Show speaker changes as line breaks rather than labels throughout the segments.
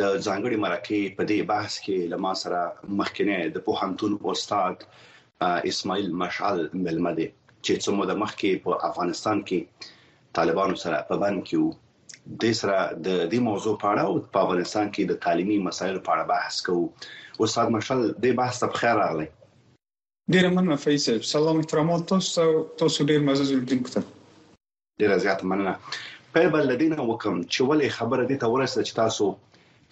د ځانګړي مرکه په دې بحث کې لما سره مخکنه د پوهنتون استاد اسماعیل مشعل ملمه دي چې څو مده مخکې په افغانستان کې طالبانو سره په بند کې وو د سره د دې موضوع په اړه او په افغانستان کې د تعلیمي مسایلو په اړه بحث کوو استاد مشعل د بحث ته بخیر راغلی
ډیر مننه فیصل سلام احترامات تاسو تاسو ډیر معزز لیدونکو ته
ډیره زیاته مننه پیل بل لدینه وکم چې ولې خبره دي ته ورسېده چې تاسو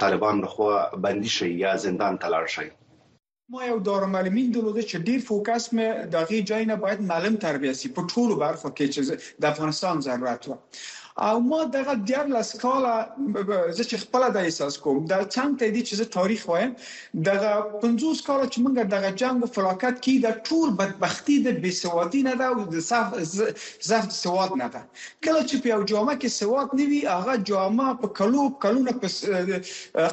طالبان لخوا بندي شي یا زندان ته لاړ شي
ما یو دارالمعلمین درلوده چې ډیر فوکس مې د هغې ځای نه باید معلم تربیه سي په ټولو برخو کې چې د افغانستان ضرورت و او ما دغه دیارلس کاله زه چې خپله دا احساس کوم دا څنګ ته دي چې زه تاریخ وایم دغه پنځوس کاله چې موږ دغه جنګ او فلاکت کی دا ټول بدبختی د بی سوادی نه ده او د صف ضعف د سواد نه ده کله چې په یو جامعه کې سواد نه وي هغه جامعه په کلو کلونه په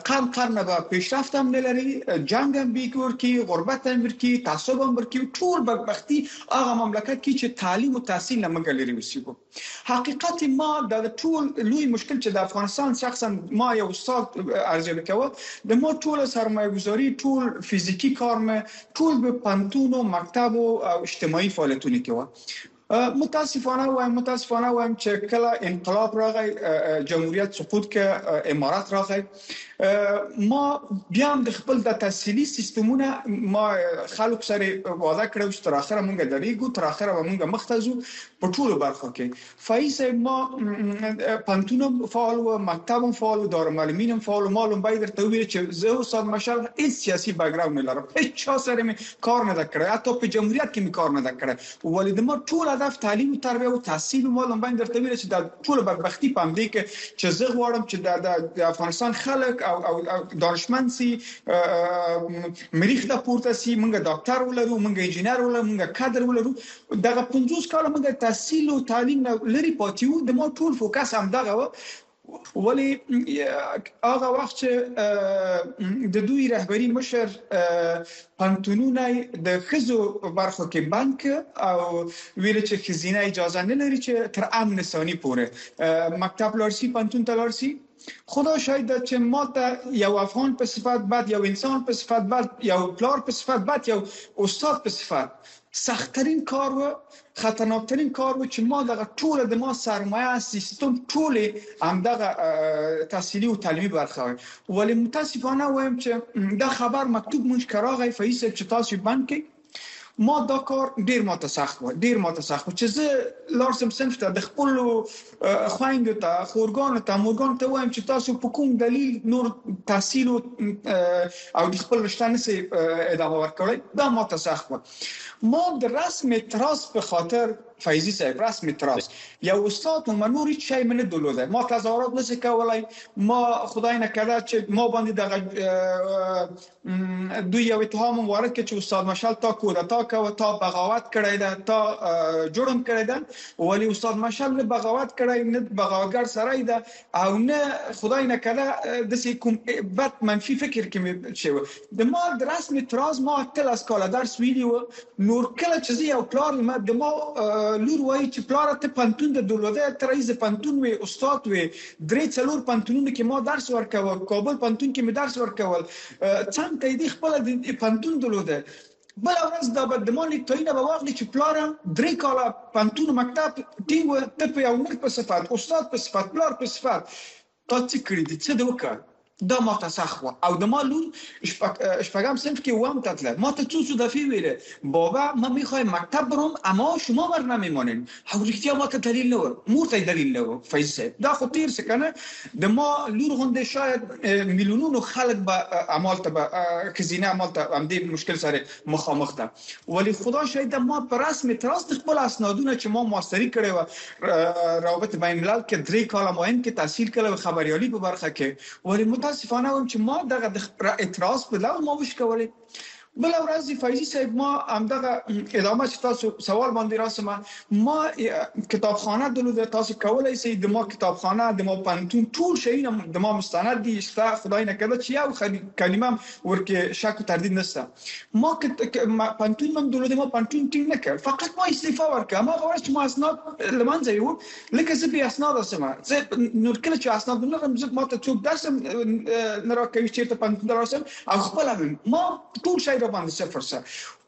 قرن قرن به پیشرفت هم نه لري جنگ هم بیکور کی غربت هم ورکی تعصب هم ورکی ټول بدبختی هغه مملکت کی چې تعلیم او تحصیل نه موږ لري وسیګو حقیقت ما دا ټول لوی مشکل چې د افغانستان شخصا ما یو استاد ارزیابي کوه د مو ټول سرمایه گذاری ټول فزیکی کار مې ټول به پنتون او مکتب او اجتماعي فعالیتونه کوه متاسفانه وایم متاسفانه وایم چې کله انقلاب راغی جمهوریت سقوط که امارات راغی ما بیا هم د خپل د تحصیلي سیستمونه ما خلکو سره وعده کړو چې تر اخره مونږ درېږو تر اخره به مونږ مخته ځو په ټولو برخو کې فایي صاحب ما پنتون هم فعال و مکتب هم فعال و دارالمعلمین هم فعال و ما لومبای درته وویل چې زه استاد مشال هیڅ سیاسي بګراوند نه لرم هیڅ چا سره مې کار نه کړی حتی په جمهوریت کې مې کار نه کړی ولی د ما ټول هدف تعلیم و تربیه و تحصیل و ما لومبین درته ویل چې دا ټول بدبختی په همدې کې چې زه غواړم چې د د افغانستان خلک او او دانشمند سي مریخ د پورته سي موږ ډاکټر ولرو موږ انجنیر ولرو موږ کادر ولرو دغه 50 کال موږ تحصیل او تعلیم لري پاتې وو د ما ټول فوکس هم دغه ولی هغه وخت چې د دوی رهبری مشر پنتونونه د خزو برخو کې بند ک او ویل چې خزینه اجازه نه لري چې تر امن ثانی پورې مکتب لارسی پنتون ته لارسی خدا شاید ده چې ما ته یو افغان په صفت بعد یو انسان په صفت بعد یو پلار په صفت بعد یو استاد په صفت سخت ترین کار و خطرناک ترین کار و چې ما دغه ټول د ما سرمایه سیستم ټول هم دغه تحصیلی او تعلیمی برخه وای ولی متاسفانه وایم چې دا خبر مکتوب مونږ کراغی فیس چې تاسو بند کی ما دا کار ډیر ما ته سخت و ډیر ما ته سخت و چې زه لارسم صنف ته د خپل خویندو ته خورګانو ته مورګانو ته وایم چې تاسو په کوم دلیل نور تحصیل او د خپل رشته نه سي ادامه ورکړی دا ما ته سخت و ما د رسم اعتراض په خاطر فیضی صاحب رسم اعتراض یو استاد ما نور هیڅ شی منه دلوده ما تظاهرات نسی کولای ما خدای نه کړه چې ما باندې دغه دوی یو اتهام هم وارد کړ چې استاد مشعل تا کودتا کوه تا بغاوت کړی ده تا جرم کړی ده ولی استاد مشعل نه بغاوت کړی نه بغاوتګر سره ده او نه خدای نه کړه د سې کوم بد منفي فکر کې مې شوی د ما د رسمي تراز ما تل اس کاله درس ویلی و نور کله چې یو پلار ما د ما لور وایي چې پلار ته پنتون د دولوده ترایز پنتون وي استاد وي درې څلور پنتونونو کې ما درس ورکوه کابل پنتون کې مې درس ورکول څنګ ته دې خپل د پنتون دلوده بل ورځ دا به د ما لیکتاینه به واخلي چې پلاره درې کاله پنتون مکتب ټینګ ته په یو نر په صفت استاد په صفت پلار په صفت تا څه کړی دي څه د وکړ دا ماته سخت وه او د ما لور شپږم صنف کې اووم ته تله ماته څو څو دفعې ویله بابا ما میخوایم مکتب بروم اما شما مر نمیمانین او رښتیا ماته دلیل نه و مور ته دلیل نه و فیض صاحب دا خو تیر سکنه د ما لور غوندې شاید میلیونونو خلک به عمل ته به کزینه عمل ته همدې مشکل سره مخامخ ده ولی خدا شاید ده ما په رسم اعتراض ده خپل اسنادونه چې ما ماستری کړی و روابط بین الملل کې درې کاله ما هم کې تحصیل کړی و خبریالي په برخه کې ولی متاسفانه وم چې ما دغه د اعتراض په لور ما وش کولې بل ورځ فیضی صاحب ما همدغه ادامه چې تاسو سوال باندې راسمه ما کتابخانه دلته تاسو کولای شئ د ما کتابخانه د ما پنتون ټول شي د ما مستند دي شته خدای نه کړه چې یو کلمه ورکه شک تردید نشته ما که پنتون من درلود ما پنتون ټینګ نکړ فقط ما استعفا ورکړه ما غواړم چې ما اسناد لمنځه یو لکه زه به اسناد اسم زه نور کله چې اسناد نه لرم زه ما ته څوک درس نه راکوي چې ته پنتون دراسم او خپل ما ټول شی را باندې صفر سره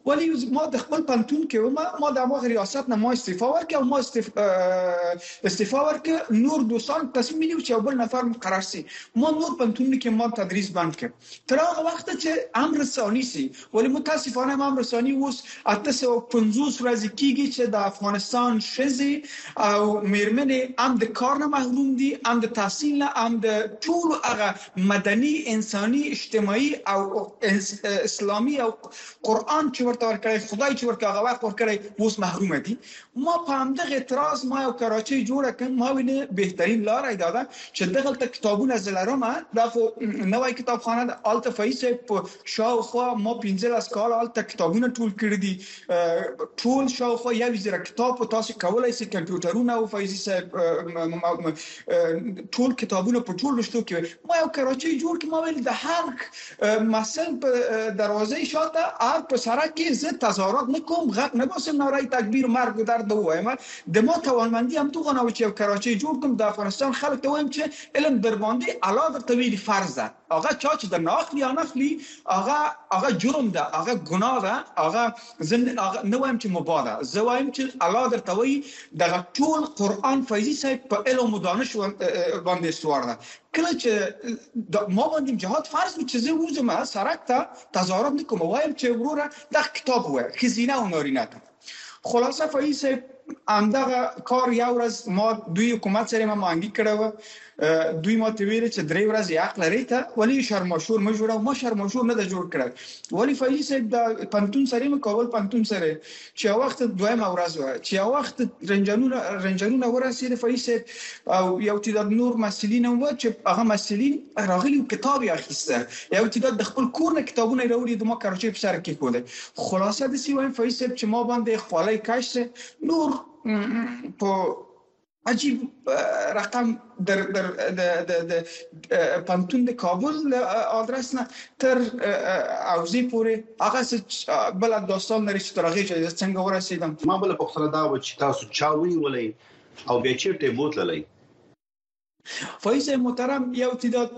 ولی ما د خپل پنتون کې ما ما د هغه ریاست نه ما استعفا ورکړه او ما استعفا ورکړه نور دوستان تصمیم نیو چې بل نفر مقرر سي ما نور پنتون کې ما تدریس بند کړ تر هغه وخت چې امر ثاني سي ولې متاسفانه امر ثاني اوس 850 ورځې کیږي چې د افغانستان شزي او میرمنې هم د کار نه محروم دي هم د تحصیل نه هم د ټول هغه مدني انساني اجتماعي او اسلامي او قران چې ورته ورکړي خدای چې ورته هغه وخت ورکړي اوس محروم دي ما په همدغه اعتراض ما یو کراچۍ جوړه کړم ما وینه بهترین لار دا ده چې دغلته کتابونه زلرم دا خو نوې کتابخانه ده الته فیس په شاوخوا ما 15 کال الته کتابونه ټول کړی دي ټول شاوخوا یو زره کتاب په تاسو کولای شئ کمپیوټرونه او فیس صاحب ټول کتابونه په ټول لشتو کې ما یو کراچۍ جوړ کې ما ویل د هر مسل په دروازې شاته هر په سره کې زه تظاهرات نه کوم غږ نه باسم نارای تکبیر مرګ و درد وایم د ما توانمندي هم تو غناو چې یو کراچۍ جوړ کوم د افغانستان خلک ته وایم چې علم در باندې الله درته ویلي فرض ده هغه چا چې د ناخلی یا نخلی هغه هغه جرم ده هغه ګناه ده هغه زه نه وایم چې مبادا زه وایم چې الله درته وایي دغه ټول قران فیضی صاحب په علم او دانش باندې استوار ده کله چې ما باندې جهاد فرض و چې زه وزم سرک ته تظاهرات نکوم وایم چې وروره دا کتاب وای خزینه او نارینه ته خلاصه فیضی صاحب همدغه کار یو ورځ ما دوی حکومت سره ما مانګي کړو دوی ماته ویل چې درې ورځې حق لري ته ولی شرم او شور مې جوړه ما شرم او شور نه جوړ کړ ولی فایلی صاحب دا پنتون سره مې کول پنتون سره چې وخت دویمه ورځ و چې وخت رنجرونه رنجرونه ورسېد فایلی صاحب او یو چې د نور مسلین و چې هغه مسلین راغلی کتاب یې اخیسته یو چې د خپل کور نه کتابونه راوړي د ما کراچۍ په سر کې کوله خلاصه د سی وایم فایلی صاحب چې ما باندې خولای کاش نور په عجیب رقم در در د د د پنتون د کابل آدرس نه تر اوزی پورې هغه بل داستان لري چې ترغه چې څنګه ورسیدم
ما بل په خپل دا و چې تاسو چا وی ولې او بیا چیرته بوتللې
فایز محترم یو تعداد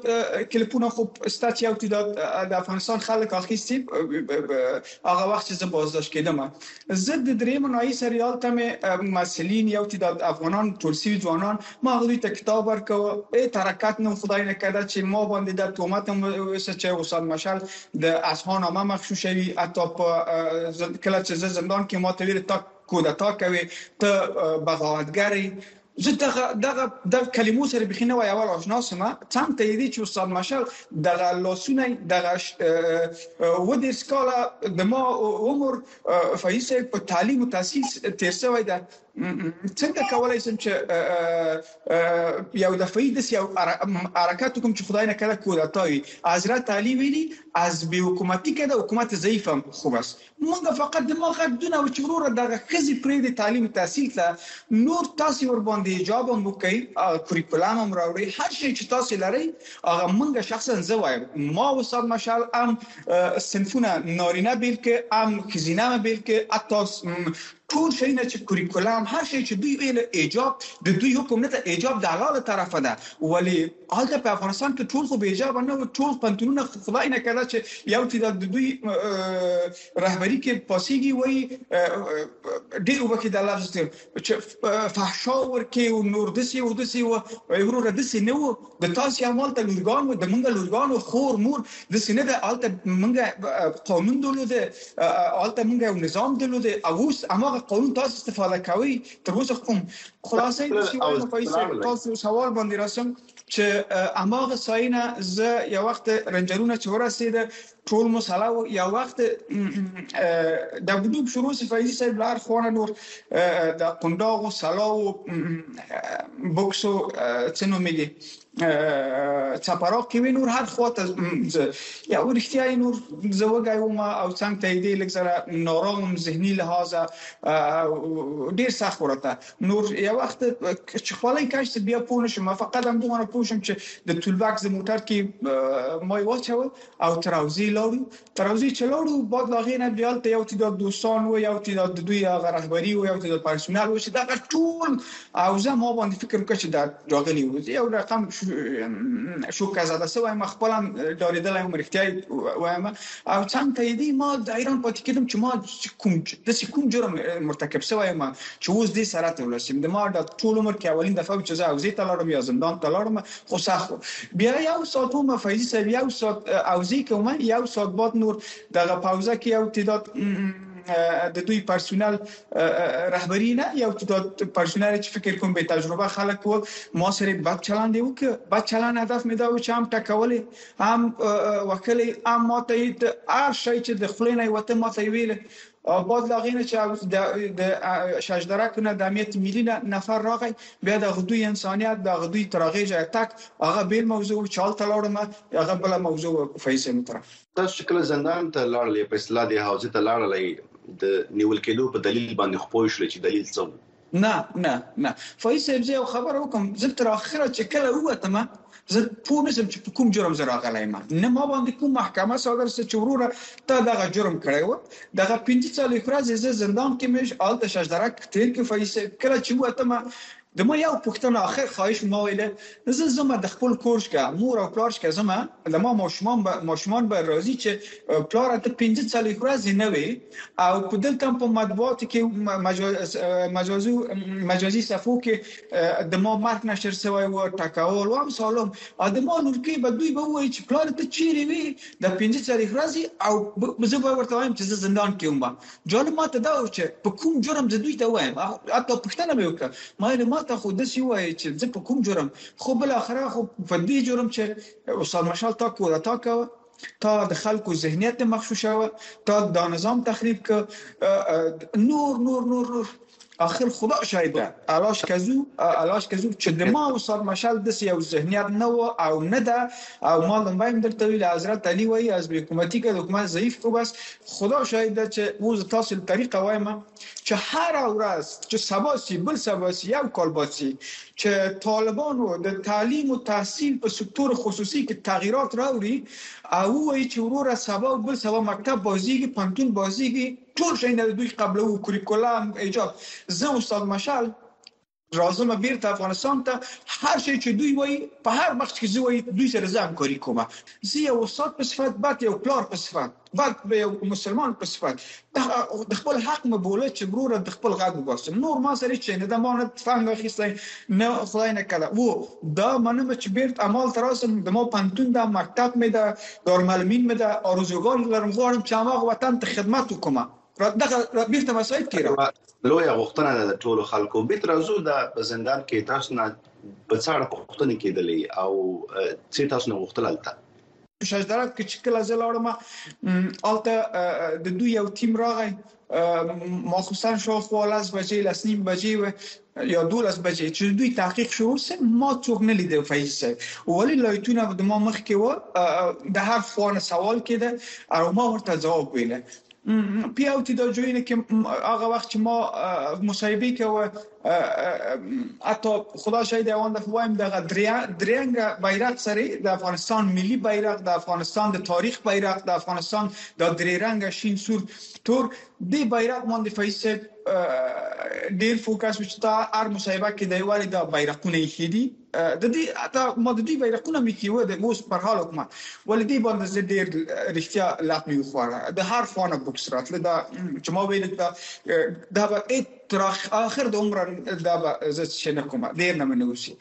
کلیپونه خو ستاسو یو تعداد د افغانستان خلک اخیستي هغه وخت چې زه بازداشت کېدم زه د دریم نای سریال ته می مسلین یو چې د افغانان ټول سوي ځوانان ما غوی ته کتاب ورکو ای ترکت نو خدای نه کده چې ما باندې د تومت وسه چې استاد مشل د اسهان نامه مخشوشوي اتا په کله چې زندان کې ما ته ویل تا کودتا کوي ته بغاوتګری زه دغه دغه دغه کلمو سره بخي نه وای اول آشنا سم څنګه ته یې چې استاد مشال دغه لاسونه دغه و دې سکاله د ما عمر فایس په تعلیم او تحصیل تیر شوی ده څنګه کولای شم چې یو د فید یو حرکت کوم چې خدای نه کړه کوه تاوي حضرت علي ویلي از بی حکومتي کده حکومت ضعیفم خو بس مونږ فقط د ما غږ دونه و چې وروره دغه ښځې پرېږدې تعلیم تحصیل ته نور تاسې ورباندې حجاب هم وکړئ کوریکولم هم راوړئ هر شی چې تاسې لرئ هغه مونږ شخصا زه وایم ما استاد مشال هم صنفونه نارینه بیل کې هم ښځینه هم بیل کې حتی ټول شي نه چې کوریکولم هر شي چې دوی ویل ایجاب د دوی حکم نه ته ایجاب د الله له طرفه ده ولی هلته په افغانستان کې ټول خو به حجاب نه و ټول پنتونونه خدای نه کړه چې یو چې د دوی رهبری کې پاسيږي وای ډېر وبکه د لفظ ته چې فحشا ورکه او نور د سی او د سی و ورو رد سی نه و د تاسو عمل ته لورګان و د منګ لورګان او خور مور د سینه د الته منګ قانون دلوده الته منګ نظام دلوده او اوس هغه قانون تاسو استفاده کوي تر اوسه کوم خلاصې د سی وای نو پیسې تاسو سوال باندې راسم چې اماغه ساينه ز یو وخت رنجرونه چې ورسید ټول مسله و یو وخت د ګډوب شروع سی فایزي صاحب لار خوانه نور د قنداغو سلاو بوکسو څنو ملي څپراق کې وي نور هر خوا ته یا ورښتیا نور زه وګای وم او څنګ ته دې لږ سره نارام ذهني لحاظ ډیر سخت ورته نور یو وخت چې خپلې کاش ته بیا پوه شم فقط هم دومره پوه شم چې د تولبک ز موټر کې ما واچول او تراوزی لاړو تراوزی چه لاړو بعد له هغه نه بیا هلته یو تعداد دوستان و یو تعداد د دوی هغه رهبری و یو تعداد پرسونل و چې دغه ټول اوزه ما باندې فکر وکړ چې دا راغلی و یو رقم شوکه زده سو ما خپل هم ډاریدل هم رښتیا وایم او څنګ ته دی ما د ایران پاتې کېدم چې ما کوم د کوم جرم مرتکب سو وایم چې اوس دې سره ته ولسم د ما د ټول عمر کې اولین دفعه چې زه اوزه ته لاړم یا زندان ته لاړم خو سخت وو بیا یو سات ومه فیضی صاحب یو سات اوزی کومه یو سات بعد نور دغه پوزه کې یو تعداد د دوی پرسونل رهبری نه یو تعداد پرسونل چې فکر کوم به تجربه خلک وو ما سره بد چلند یو که بد چلند هدف مې دا و چې هم ټکولې هم وکړې هم ماته هر شي چې د خلینې وته ماته ویل بعد له هغې نه چې د شجدرک نه د امنیت ملي نه نفر راغی بیا د غدوی انسانیت د غدوی تر هغې ځایه تک هغه بیل موضوع و چې هلته لاړم هغه بله موضوع وه فیصل مطرح
تاسو چې کله زندان ته لاړلې په اصطلاح دې حوزې ته لاړلې د نیول کېدو په دلیل باندې خو پوه شولې چې دلیل څه و
نه نه نه فایز صاحب زه یو خبر وکم زه تر اخره چې کله ووتم زه پوه نشم چې په کوم جرم زه راغلی یم نه ما باندې کوم محکمه صادر سه چې وروره تا دغه جرم کړی و دغه پنځه څلوېښت ورځې زه زندان کې مې هلته شجدرک تېر کې فایز صاحب کله چې ووتم د ما یو پوښتنه آخر خواهش ما ویله زه زما د خپل کور څخه مور او پلار څخه زما د ما ماشومان به ماشومان به راضي چې پلار ته 15 چالي ورځې نه وي او په دلته په مطبوعات کې مجازي مجازي صفو کې د ما مرګ نشر شوی و ټکاول او سالم او د ما لورکي به دوی به وایي چې پلار ته چیرې وي د 15 چالي ورځې او زه به ورته وایم چې زه زندان کې وم جالب ماته دا و چې په کوم جرم زه دوی ته ووایم حتی پوښتنه مې وکړه ما ویل ماته خو داسې ووایئ چې زه په کوم جرم خو بالاخره خو په دې جرم چې استاد مشال تا کودتا کوه تا د خلکو ذهنیت مغشوشوه تا دا نظام تخریب که نور نور نور نور آخر خدا شایده علاش کزو علاش کزو چې د ما او صاحب مشال د یو ذهنیت نه و او نه ده او ما لمبایم درته ویل حضرت علی وای از به حکومتي کې حکومت ضعیف کو بس خدا شایده چې اوس تاسو طریقه وایم چې هر ورځ چې سبا سی بل سبا سی یو کال باسي چې طالبانو د تعلیم او تحصیل په سکتور خصوصي کې تغیرات راوړي او وایي چې وروره سبا بل سبا مکتب بازیږي پنتون بازیږي ټول شی نه دوی قبلو کوریکولم ایجاد زه استاد مشال راځم بیرته افغانستان ته هر شي چې دوی وایي په هر وخت کې زه وایي دوی سره زه همکاري کوم زه یو استاد په صفت بعد یو پلار په صفت بعد یو مسلمان په صفت د خپل حق مې بوله چې برور د خپل غږ وباسم نور ما سره چې نه د ما نه فهم اخیستی نه خدای نه کړه وو دا منم چې بیرته امال تر اوسه د ما پنتون دا مکتب مې دا دارملمین مې ده آرزوګان یې لرم غواړم چې هماغه وطن ته خدمت وکړم را دغه را بیرته مساید کې
را لویه غوښتنه ده د ټولو خلکو بیت راځو دا په زندان کې تاسو نه په څه اړه پوښتنې کېدلې او څه تاسو نه غوښتل هلته
شجدرات کې چې کله زه لاړم هلته د دوی یو تیم راغی ماخوستن شاوخوا لس بجې لس نیم بجې و یا دولس بجې چې دوی تحقیق شو سه ما څوک نه لیدل فیض صاحب ولی لایتونه د ما مخ کې و د هر فون سوال کېده او ما ورته جواب ویله پیاو چې دا جوړینه کې هغه وخت چې ما مصاحبه کوي حتی خدا شاید اوان د وایم دغه درینګ بیرق سره د افغانستان ملي بیرق د افغانستان د تاریخ بیرق د افغانستان د درې رنګ شین سور تور دی بیرق مون د فیص ډیر فوکس وچتا ار مصاحبه کې دی ولی دا بیرقونه یې دي د دې اته ما د دې بیرقونه مې کیوه د اوس پر حال حکومت ولې دې باندې زه ډیر رښتیا لاپ مې وخوړه د هر خوانه بوکس راتله دا چې ما ویل دا دا به تر اخر د عمر دا به زه چې نه کوم ډیر نه منو شي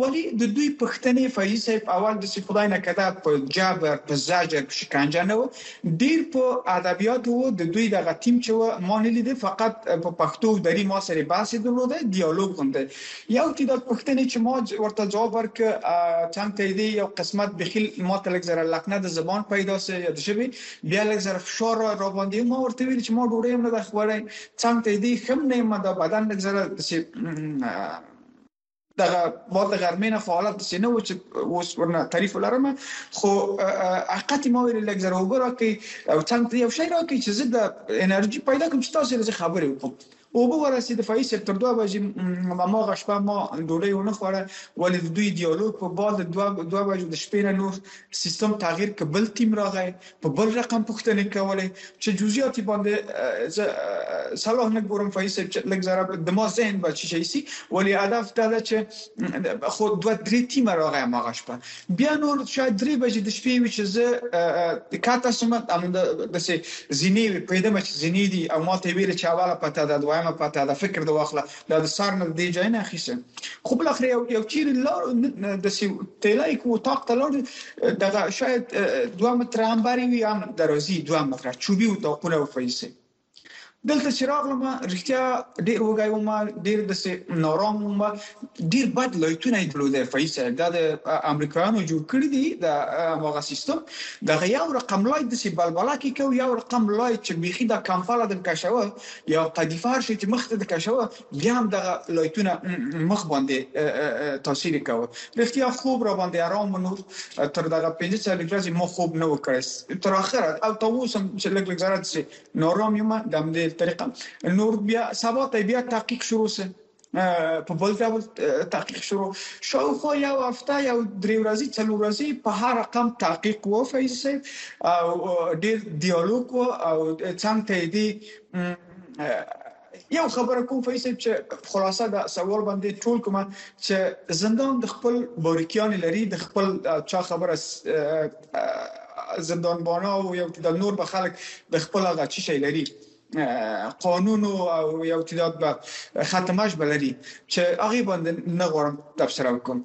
ولې د دوی پښتنې فایي صاحب اول د سی خدای نه کده په جبر په زجر په شکنجه نه و ډیر په ادبیات وو د دوی د غتیم چې و ما نه لیدې فقط په پښتو دری ما سره باسي درلوده دیالوګ غونډه یو تعداد پوښتنې چې ما ورته ځواب ورکړ چند تاییدې یو قسمت بیخي ماته لږ ذره لکنه د زبان پیدا سه یا د ژبې بیا لږ ذره فشار را باندې ما ورته ویل چې ما ډوډۍ هم نه ده خوړې چند تاییدې خم نه ما دا بدن لږ ذره دغه بار د غرمې نه خو حالت داسې نه و چې اوس ورنه تعریف لرم خو حقیقت ما ویل لږ زره وګورا کې او څنګه یو شی راکې چې زه د انرژي پیدا کوم چې تاسو لږ خبرې وکړم اوبه ورسي دفاعي سکتور دوه بجې هماغه شپه ما ډوډۍ ونه خوړه ولې د دوی دیالوګ په بال د دوه دوه بجو د شپې نه نور سیستم تغییر که بل تیم راغی په بل رقم پوښتنې کولې چې جزئیات باندې زه صلاح نه ګورم فاعي صاحب چې لږ ضرب د ما ذهن به چې شي سي ولې هدف دا ده چې خو دوه درې تیم راغی هماغه شپه بیا نور شاید درې بجې د شپې وي چې زه کاته سم هم د دسه زینې پیدا مچ زینې دي او ماته ویل چې اوله پته ده دویمه پته ده فکر د واخله د سر نه دی ځای نه خیسه خو بل اخر یو یو چیر لار د سی تلای کو طاق تلور دغه شاید 2 متر هم بری وي هم درازي 2 متر چوبي او طاقونه او فیسه دلته چې راغلم رښتیا ډیر وګای وم ډیر د سه نورم وم ډیر بد لایتونه درلوده فایز صاحب دا د امریکایانو جوړ کړی دی د هغه سیستم د غیاو رقم لایت د سه بلبلا کې کو یو رقم لایت چې بیخي د کمفاله د کښوه یو قدیفار شي چې مخته د کښوه بیا هم دغه لایتونه مخ باندې تاثیر کاوه رښتیا خوب را باندې آرام نور تر دغه 15 چالي ورځې مو خوب نه وکړ تر اخره او تا اوس هم چې لګ لګ زرات سي نورام یم د همدې طریقه نور بیا سبا ته بیا تحقیق شروع سه په بل ډول تحقیق شروع شاوخوا یو هفته یو درې ورځې څلور ورځې په هر رقم تحقیق و فیض صاحب او ډیر دیالوګ او څنګه ته دی یو خبره کوم فیصل چې خلاصه دا سوال باندې ټول کومه چې زندان د خپل باریکیان لري د خپل چا خبره زندان بانا او یو د نور به خلک د خپل هغه چی شي لري قانون او یو تعداد به ختمش بلري چې هغه باندې نه غواړم تبصره وکم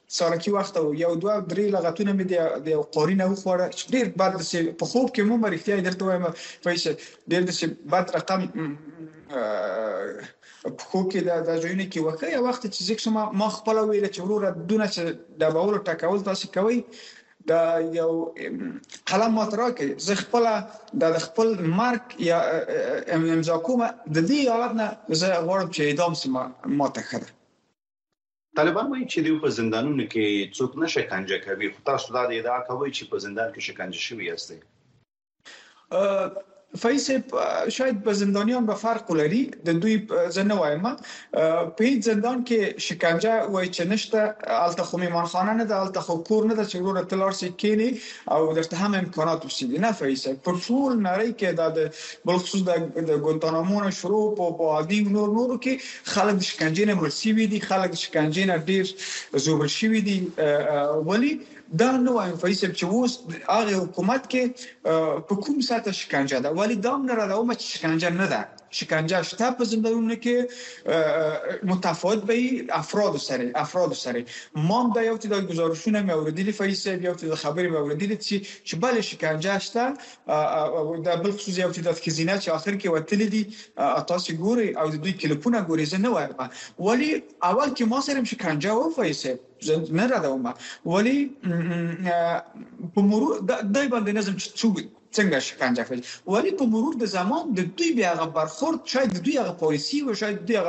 سارکي وخت و یو دوه درې لغتونه مې د یو قاری نه وخوړه چې ډیر بد دسې په خوب کې مو رښتیا یې درته وایم پیسې ډیر دسې بد رقم په خوب کې د د ځایونه کې وکړ یو وخت چې زه شما ما خپل ویل چې وروره دونه چې د باور ټکول تاسو کوي د یو قلم ماته راکړي زه خپل د خپل مارک یا امضا کومه د دې حالت نه زه غواړم چې اعدام سم ماته خره
طالبان وايي چې دوی په زندانونو کې څوک نه شکنجه کوي، خو تاسو دا ادعا کوئ چې په زندان کې شکنجه شوي یاستئ.
فایز صاحب شاید په زندانیان به فرق ولري د دوی زه نه وایم په هیڅ زندان کې شکنجه وای چې نشته الته خو میمانخانه نه ده الته خو کور نه ده چې ورور ته لار سي کینی او درته هم امکانات وسیږي نه فایز صاحب په ټول نړۍ کې دا د بل خصوص د ګونتانامو نه شروع په بادینګ نور نور کې خلک د شکنجې نه مړ شوي دي، خلک د شکنجې نه ډېر ژوبل شوي دي، ولې دا نه وایم فیض صاحب چې اوس هغه حکومت کې په کوم سطح شکنجه ده، ولې دا هم نه ردوم چې شکنجه نه ده، شکنجه شته په زندانونو کې متفاوت به وي افرادو سره، افرادو سره ما هم دا یو څه دا ګزارشونه مې اورېدلي فیض صاحب، یو څه دا خبرې مې اورېدلي چې بله شکنجه شته، دا بل خصوص یو چې د خزینه چې اخر کې وتلې دي تاسو ګوري او د دوی کلیپونه ګوري زه نه وایم ولی اول کې ما سره شکنجه و فیسه نه را دوم ولی په مرور د باندې نظم چې څوګ څنګه شکنجه کړی ولی په مرور د زمان د دوی بیا غ برخورد شاید دوی غ پالیسی و شاید دوی غ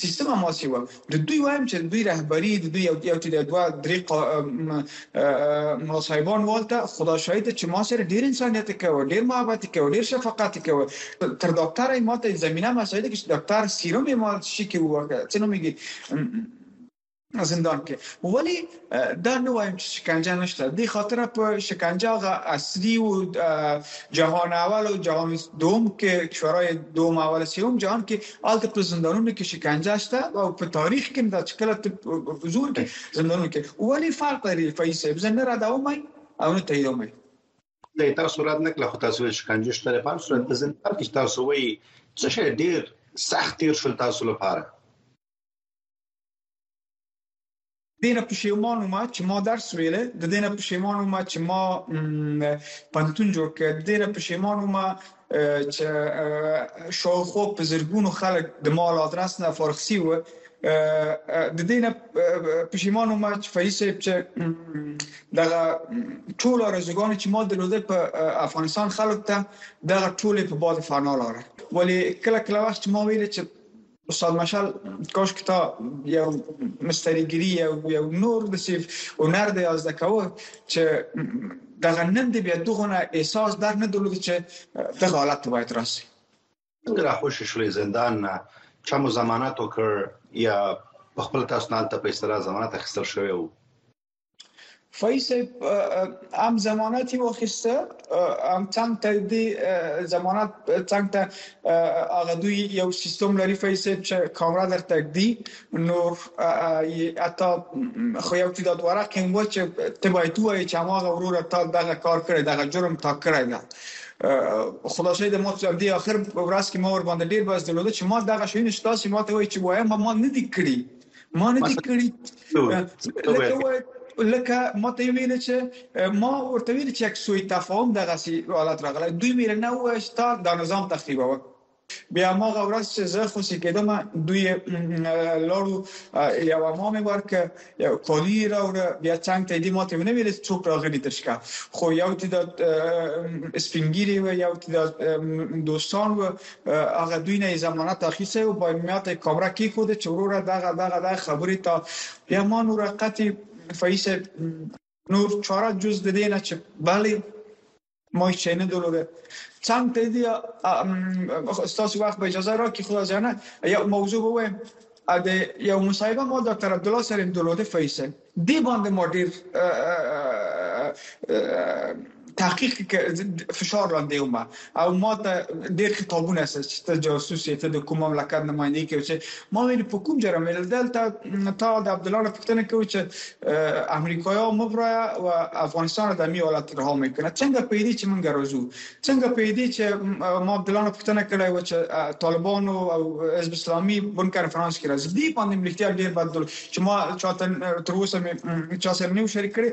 سیستم ماسی و د دوی وایم چې د دوی رهبری د دوی یو یو ټی دوه درې قا م ملا صاحبان والته خدا شاهد چې ما سره ډیر انسانیت کوو ډیر محبت کوو ډیر شفقت کوو تر ډاکټر ای ماته زمینه مساعده کې چې ډاکټر سیروم ما شي کې وکړه څه نو میږي زندان کې ولی دا نه وایم چې شکنجه نشته دی خاطر په شکنجه هغه عصري او جهان اول او جهان دوم کې شورای دوم اول سیوم جهان کې آلته په زندانونو کې شکنجه شته او په تاریخ کې دا چې کله حضور کې زندانونو کې ولی فرق لري فیس صاحب زه نه را دوم او نه تیوم
دا تاسو رات نه کله خو تاسو شکنجه شته په صورت د زندان کې تاسو وایي څه شي ډیر سخت تیر شول تاسو لپاره
دینه پښیمان وم چې ما درس ویل د دینه پښیمان وم چې ما پنتون جوړ کړ د دینه پښیمان وم چې شاوخوا په زرګونو خلک د مال آدرس نه فارغ سی و د دینه پښیمان وم چې فریض صاحب چې دغه ټول ارزوګان چې ما درلوده په افغانستان خلک ته دغه ټول په باد فنا لاره ولی کله کله وخت ما ویل چې استاد مشال کاش که تا یو مستریګری یو یو نور د سیف هنر د یازده کوو چې دغه نن دی بیا دغه احساس در نه درلود چې دغه حالت باید راسي
ډېر خوشی شولې زندان نه چا مو ضمانت وکړ یا خپل تاسو نه ته په اصطلاح ضمانت اخیستل شوی وو
فایز صاحب هم ضمانت یې واخیسته هم څنګ ته دی ضمانت څنګ ته هغه دوی یو سیستم لري فایز صاحب چې کامرا در تک دی نو اتا خو یو چې دا دواره کې مو چې ته باید وایې چې هغه ورور تا دغه کار کړی دغه جرم تا کړی نه خلاصې د مو څو دی اخر ورځ کې مور باندې ډیر بس درلود چې ما دغه شوی نشته چې ما ته وایي چې وایم ما نه دی کړی ما نه دي کړی لکه وای لکه ما ته ویل چې ما ورته ویل چې یک سوی تفاهم دغه سی حالت راغلی دوی مې نه وای چې تا دا نظام تخریبوه بیا ما غورس چې زه خو سې کېدم دوی لاړو یو امام ورک یو کالی راوړ بیا څنګه ته دې ماته ونه ویل څوک راغلی تشکا خو یو چې د سپینګیری و یو چې د دوستان و هغه دوی نه یې ضمانت اخیستی او په ماته یې کامره کېښوده چې وروره دغه دغه دغه خبرې تا بیا ما نور قطعې فایي صاحب نور چاره جز د دې نه چې بله ما هیچ نه درلوده چند تا دی استاسی وقت به اجازه را که خدا جانه یا موضوع بوایم او د یو مصاحبه مو ډاکټر عبد الله سره درلوده فیصل دی باندې مو ډیر تحقیق فشار لاندې وم او ما ته ډیر خطابونه سره چې ته جاسوس یې ته د کوم مملکت نمائندګي کوي چې ما ویل په کوم جرم ویل دلته تا د عبد الله پښتنه کوي چې امریکایا مبرا او افغانستان د می حالت راه میکنه څنګه پیری چې مونږ راځو څنګه پوهیدی چې ما عبدالله پوښتنه کړې و چې طالبان او حزب اسلامي بن کانفرنس کې راځي دی باندې ملتیا ډیر بد دل چې ما چاته تر اوسه مې چا سره نیو شریک کړي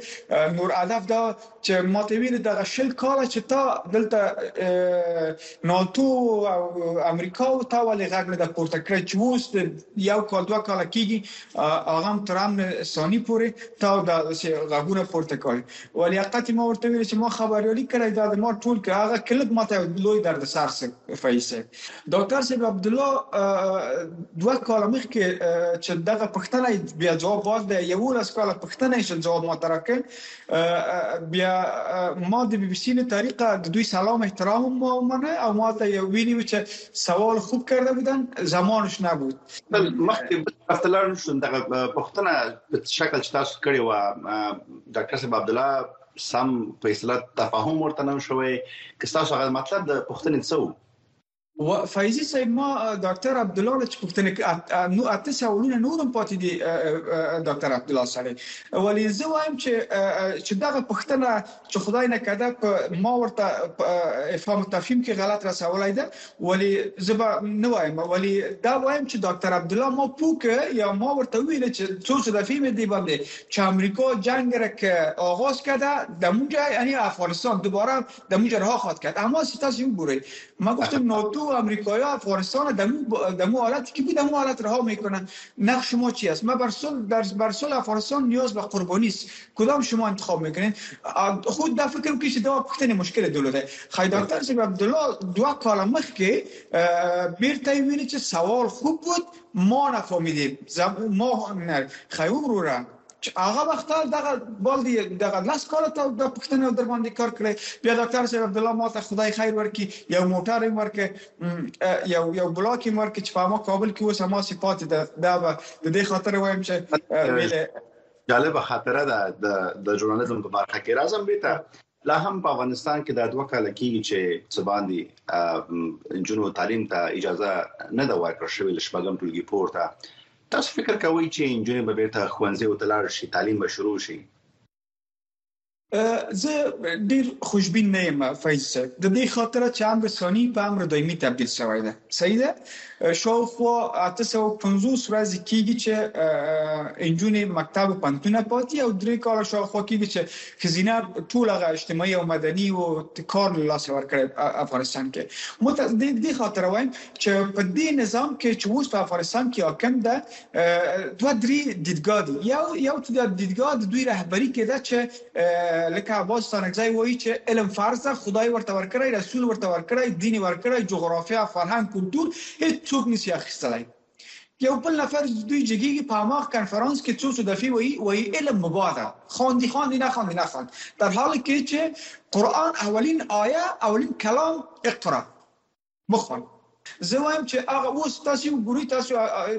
نور هدف دا چې ما ته ویل دغه شل کال چې تا دلته ناتو او امریکا او تا ولې غږ نه د پورته کړی چې اوس یو کال دوه کال کېږي هغه ترام ثاني پورې تا د غږونه پورته کوي ولیاقت ته ما ورته ویل چې ما خبریالي کړی دا د ما ټول که هغه کلب ماته لوی درد سر سه فیس ډاکټر صاحب عبد الله دوه کال مخ کې چې دغه پښتنه بیا جواب واز دی یو ورځ کال پښتنه چې جواب ما ترکه بیا ما د بي بي سي له طریقه د دوی سلام احترام ما منه او ما ته یو ویلی چې سوال خوب کرده بودن زمانش نبود بل
مخکې بس تلل شو دغه پښتنه په شکل چې تاسو کړی و ډاکټر صاحب عبد الله سم په اصطلاح تفاهم ورته نه شوی که تاسو هغه مطلب د پښتنې څو
و فایزی صاحب ما ډاکټر عبد الله لچ پښتنه نو اته سوالونه نورم پاتې دي ډاکټر عبد الله سره ولی زه وایم چې چې دغه پښتنه چې خدای نه کده په ما ورته افهام تفهیم کې غلط رسولای ده ولی زه به نه وایم ولی دا وایم چې ډاکټر عبد الله ما پوک یا ما ورته ویل چې څو څو دفعه مې دی باندې چې امریکا جنگ را که آغاز کرده د موجه یعنی افغانستان دوباره د موجه راه خواد کرد اما سیتا سی بوری ما گفتم ناتو و امریکا یا افغانستان د مو حالت که بود مو حالت رها میکنن نقش شما چی است ما برسول در برسول افغانستان نیاز به قربانی است کدام شما انتخاب میکنین خود دا فکر وکړئ چې دا پښتنه مشکل دولته خی ډاکټر صاحب عبد الله دوا کاله مخ کې بیرته ویل چې سوال خوب بود ما نه فهمیدیم ما خی وروره هغه وخت دغه بل دی دغه لاس کال ته د پښتنه در باندې کار کړی بیا ډاکټر صاحب عبد الله ماته خدای خیر ورکړي یو موټر یې ورکړي یو یو بلاک یې ورکړي چې په ما کابل کې اوس ما صفات ده دا د دې خاطر وایم چې
جالبه خاطره ده د ژورنالیزم په برخه کې راځم به ته لا هم په افغانستان کې د دوه کال کېږي چې څه باندې جنو تعلیم ته اجازه نه دا ورکړ شوې لشبګم ټولګي پورته تاسو فکر کوئ چې انجونې به بیرته خوانځي او تلار شي تعلیم به شروع شي
زه ډیر خوشبین نه یم فیض صاحب د دې خاطر چې امر ثانی په امر دایمي تبدیل شوی دی صحیح ده شاوخوا 850 ورځې کیږي چې انجونې مکتب او پنتونه پاتې او درې کال شاوخوا کیږي چې خزینه ټول هغه اجتماعي او مدني او کار له لاس ورکړ افغانستان کې مت د دې خاطر وایم چې په دې نظام کې چې اوس په افغانستان کې حاکم ده دوه درې دیدګاه دي یو یو چې د دیدګاه د دوی رهبری کې ده چې لکه عباس ستانکزی وایي چې علم فرض ده خدای ورته ورکړی رسول ورته ورکړی دین ورکړی جغرافیا فرهنګ کلتور هیڅ څوک نشي اخیستلی یو بل نفر دوی جګیږي په هغه کانفرنس کې څو څو دفعه وایي وایي علم مباده خواندي خواندي نه خواندي نه خواندي در حال کې چې قران اولین آیه اولین کلام اقرا مخبر زه وایم چې هغه اوس تاسو وګورئ تاسو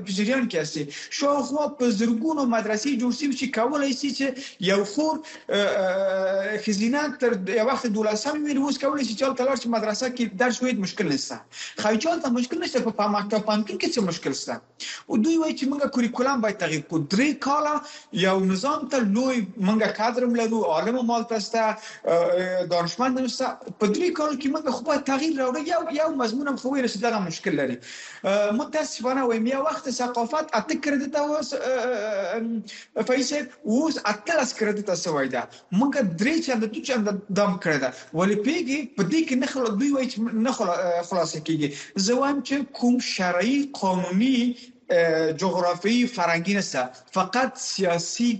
په جریان کې یاست شاوخوا په زرګونو مدرسې جوړ شوي چې کولای شي چې یو خور خزینه تر یو وخت دولسم وی اوس کولای شي چې تلار چې مدرسه کې درس وید مشکل نشته خو چالت مشکل نشته په پامکټا پانتون کې څه مشکل شته دوی وایي چې موږ کوریکولم باید تغییر کو درې کاله یو نظام ته لوی موږ کادر لرو عالم مال تسته دانشمند نشته په درې کالو کې موږ خو باید تغییر راوړو یو یو مضمون هم خو ویرس دغه مشکل لري متاسفانه وایم یو وخت ثقافت اته کریدټ اوس فیصد اوس اتلس کریدټ سوی ده مونږ درې چنده دو چنده دم کړی ده ولی پیږی په دی کی نه دوی وای چی نه خلاصه کیږی زه وایم چی کوم شرعی قانونی جغرافی فرنګی نسته فقط سیاسی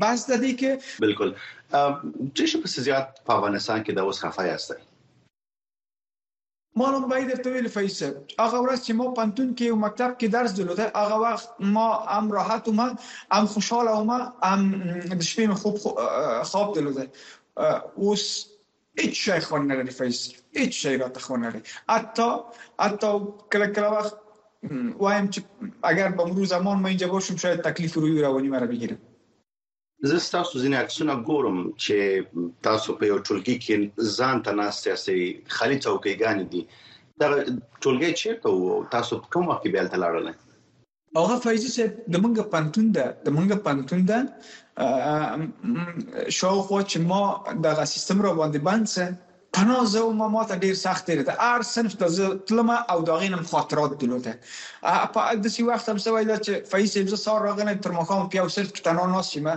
بس ده دی که
بالکل چه شو پس زیاد په افغانستان کې دا اوس خفه یاسته
ما لومړی درته ویل فیض صاحب هغه ورځ چې ما پنتون کې یو مکتب کې درس درلود هغه وخت ما هم راحت وم هم خوشاله وم هم د شپې مې خوب خواب درلود اوس هیڅ شي خو نه لري فیض هیڅ شي راته خو نه لري حتی حتی کله کله وخت وایم چې اگر به مرو زمان ما اینجا باشم شاید تکلیف روی روانی مرا بگیره
زه تاسو ځینې عکسونه ګورم چې تاسو په یو ټولګي کې ځان ته ناست یاستئ خالي څوکۍ دي دا ټولګي چیرته وو تاسو په کوم وخت کې بیل ته لاړل
هغه فایزي صاحب د منګه پانتون ده د منګه پانتون ده شاوخوا چې ما دغه سیستم را باندې بند سه پناه زه وم ماته ډیر سخت تیر ده هر صنف ته زه تلم او دا غینم خاطرات دلوته په د سی وخت هم سوی دا چې فیس زه سار راغلم تر مخام په یو صنف کې تنها ناس یم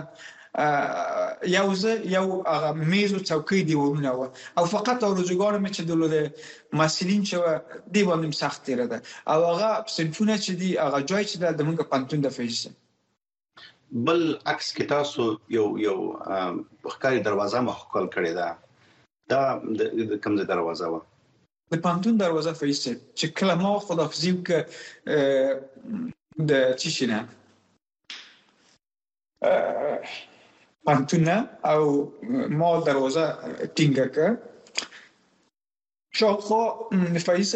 یو زه یو هغه میز او څوکۍ دیوالونه و او فقط او روزګار مې چې دلوده مسلین چې دی باندې سخت تیر ده او هغه صنفونه چې دی هغه جای چې د موږ پنتون د فیس
بل عکس کې تاسو یو یو ښکاري دروازه مخ کول کړې ده دا د کوم ځای دروازه و
د پانتون دروازه فیس چې کله ما خدافزي وک د چی شینه پانتون او ما دروازه ټینګه ک شاوخوا فیس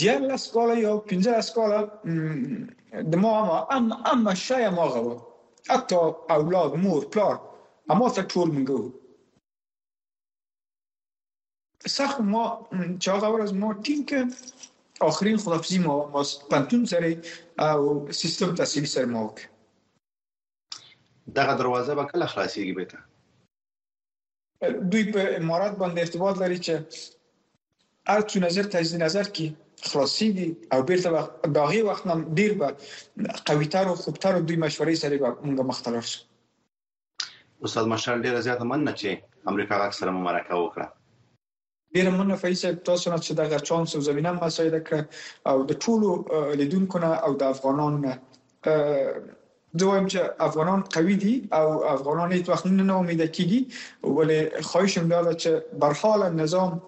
دیارلس کاله یا پنځلس کاله د ما اما اما اما شای ما غوا حتی اولاد مور پلار اما ته ټول منګو سخت ما چې هغه ورځ ما ټیم کې آخرین خدافزی ما ما پنتون سره او سیستم تحصیلی سره ما وکړ
دغه دروازه به کله خلاصيږي به ته
دوی په امارات باندې ارتباط لري چې هر څو نظر تجزیه نظر کې خلاصيږي او بیرته وخت داغي وخت نن ډیر به قوي تر او خوب تر دوی مشورې سره به موږ مختلف شو
استاد مشال ډیره زیاته مننه چې امریکا غږ سره مرکه وکړه
ډیره مننه فیض صاحب تاسو نه چې دغه چانس او زمينه مساعده کړه او د ټولو لیدونکو نه او د افغانانو نه زه وایم چې افغانان قوي دي او افغانان هیڅ وخت نه امید کیږي ولې خواهش هم دا ده چې برحال نظام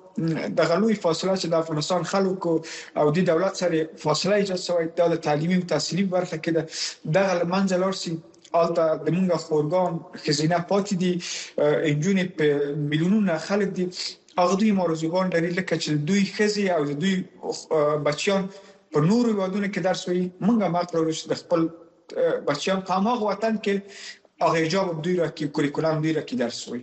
د غلوی فاصله چې د افغانستان خلکو او د دولت سره فاصله ایجاد شوی دا د تعلیمي او تحصیلي برخه کې ده د غلمنځ لارسي هلته زموږ خورګان ښځینه پاتې دي انجونې په میلیونونه خلک دي هغه دوی مورزوګان لري لکه چې دوی ښځې او دوی بچیان په نورو وادونو کې درس وي موږ مخ لرو چې د خپل بچیان په هغه وطن کې هغه ایجاب دوی را کې کوریکولم دوی را کې درس وي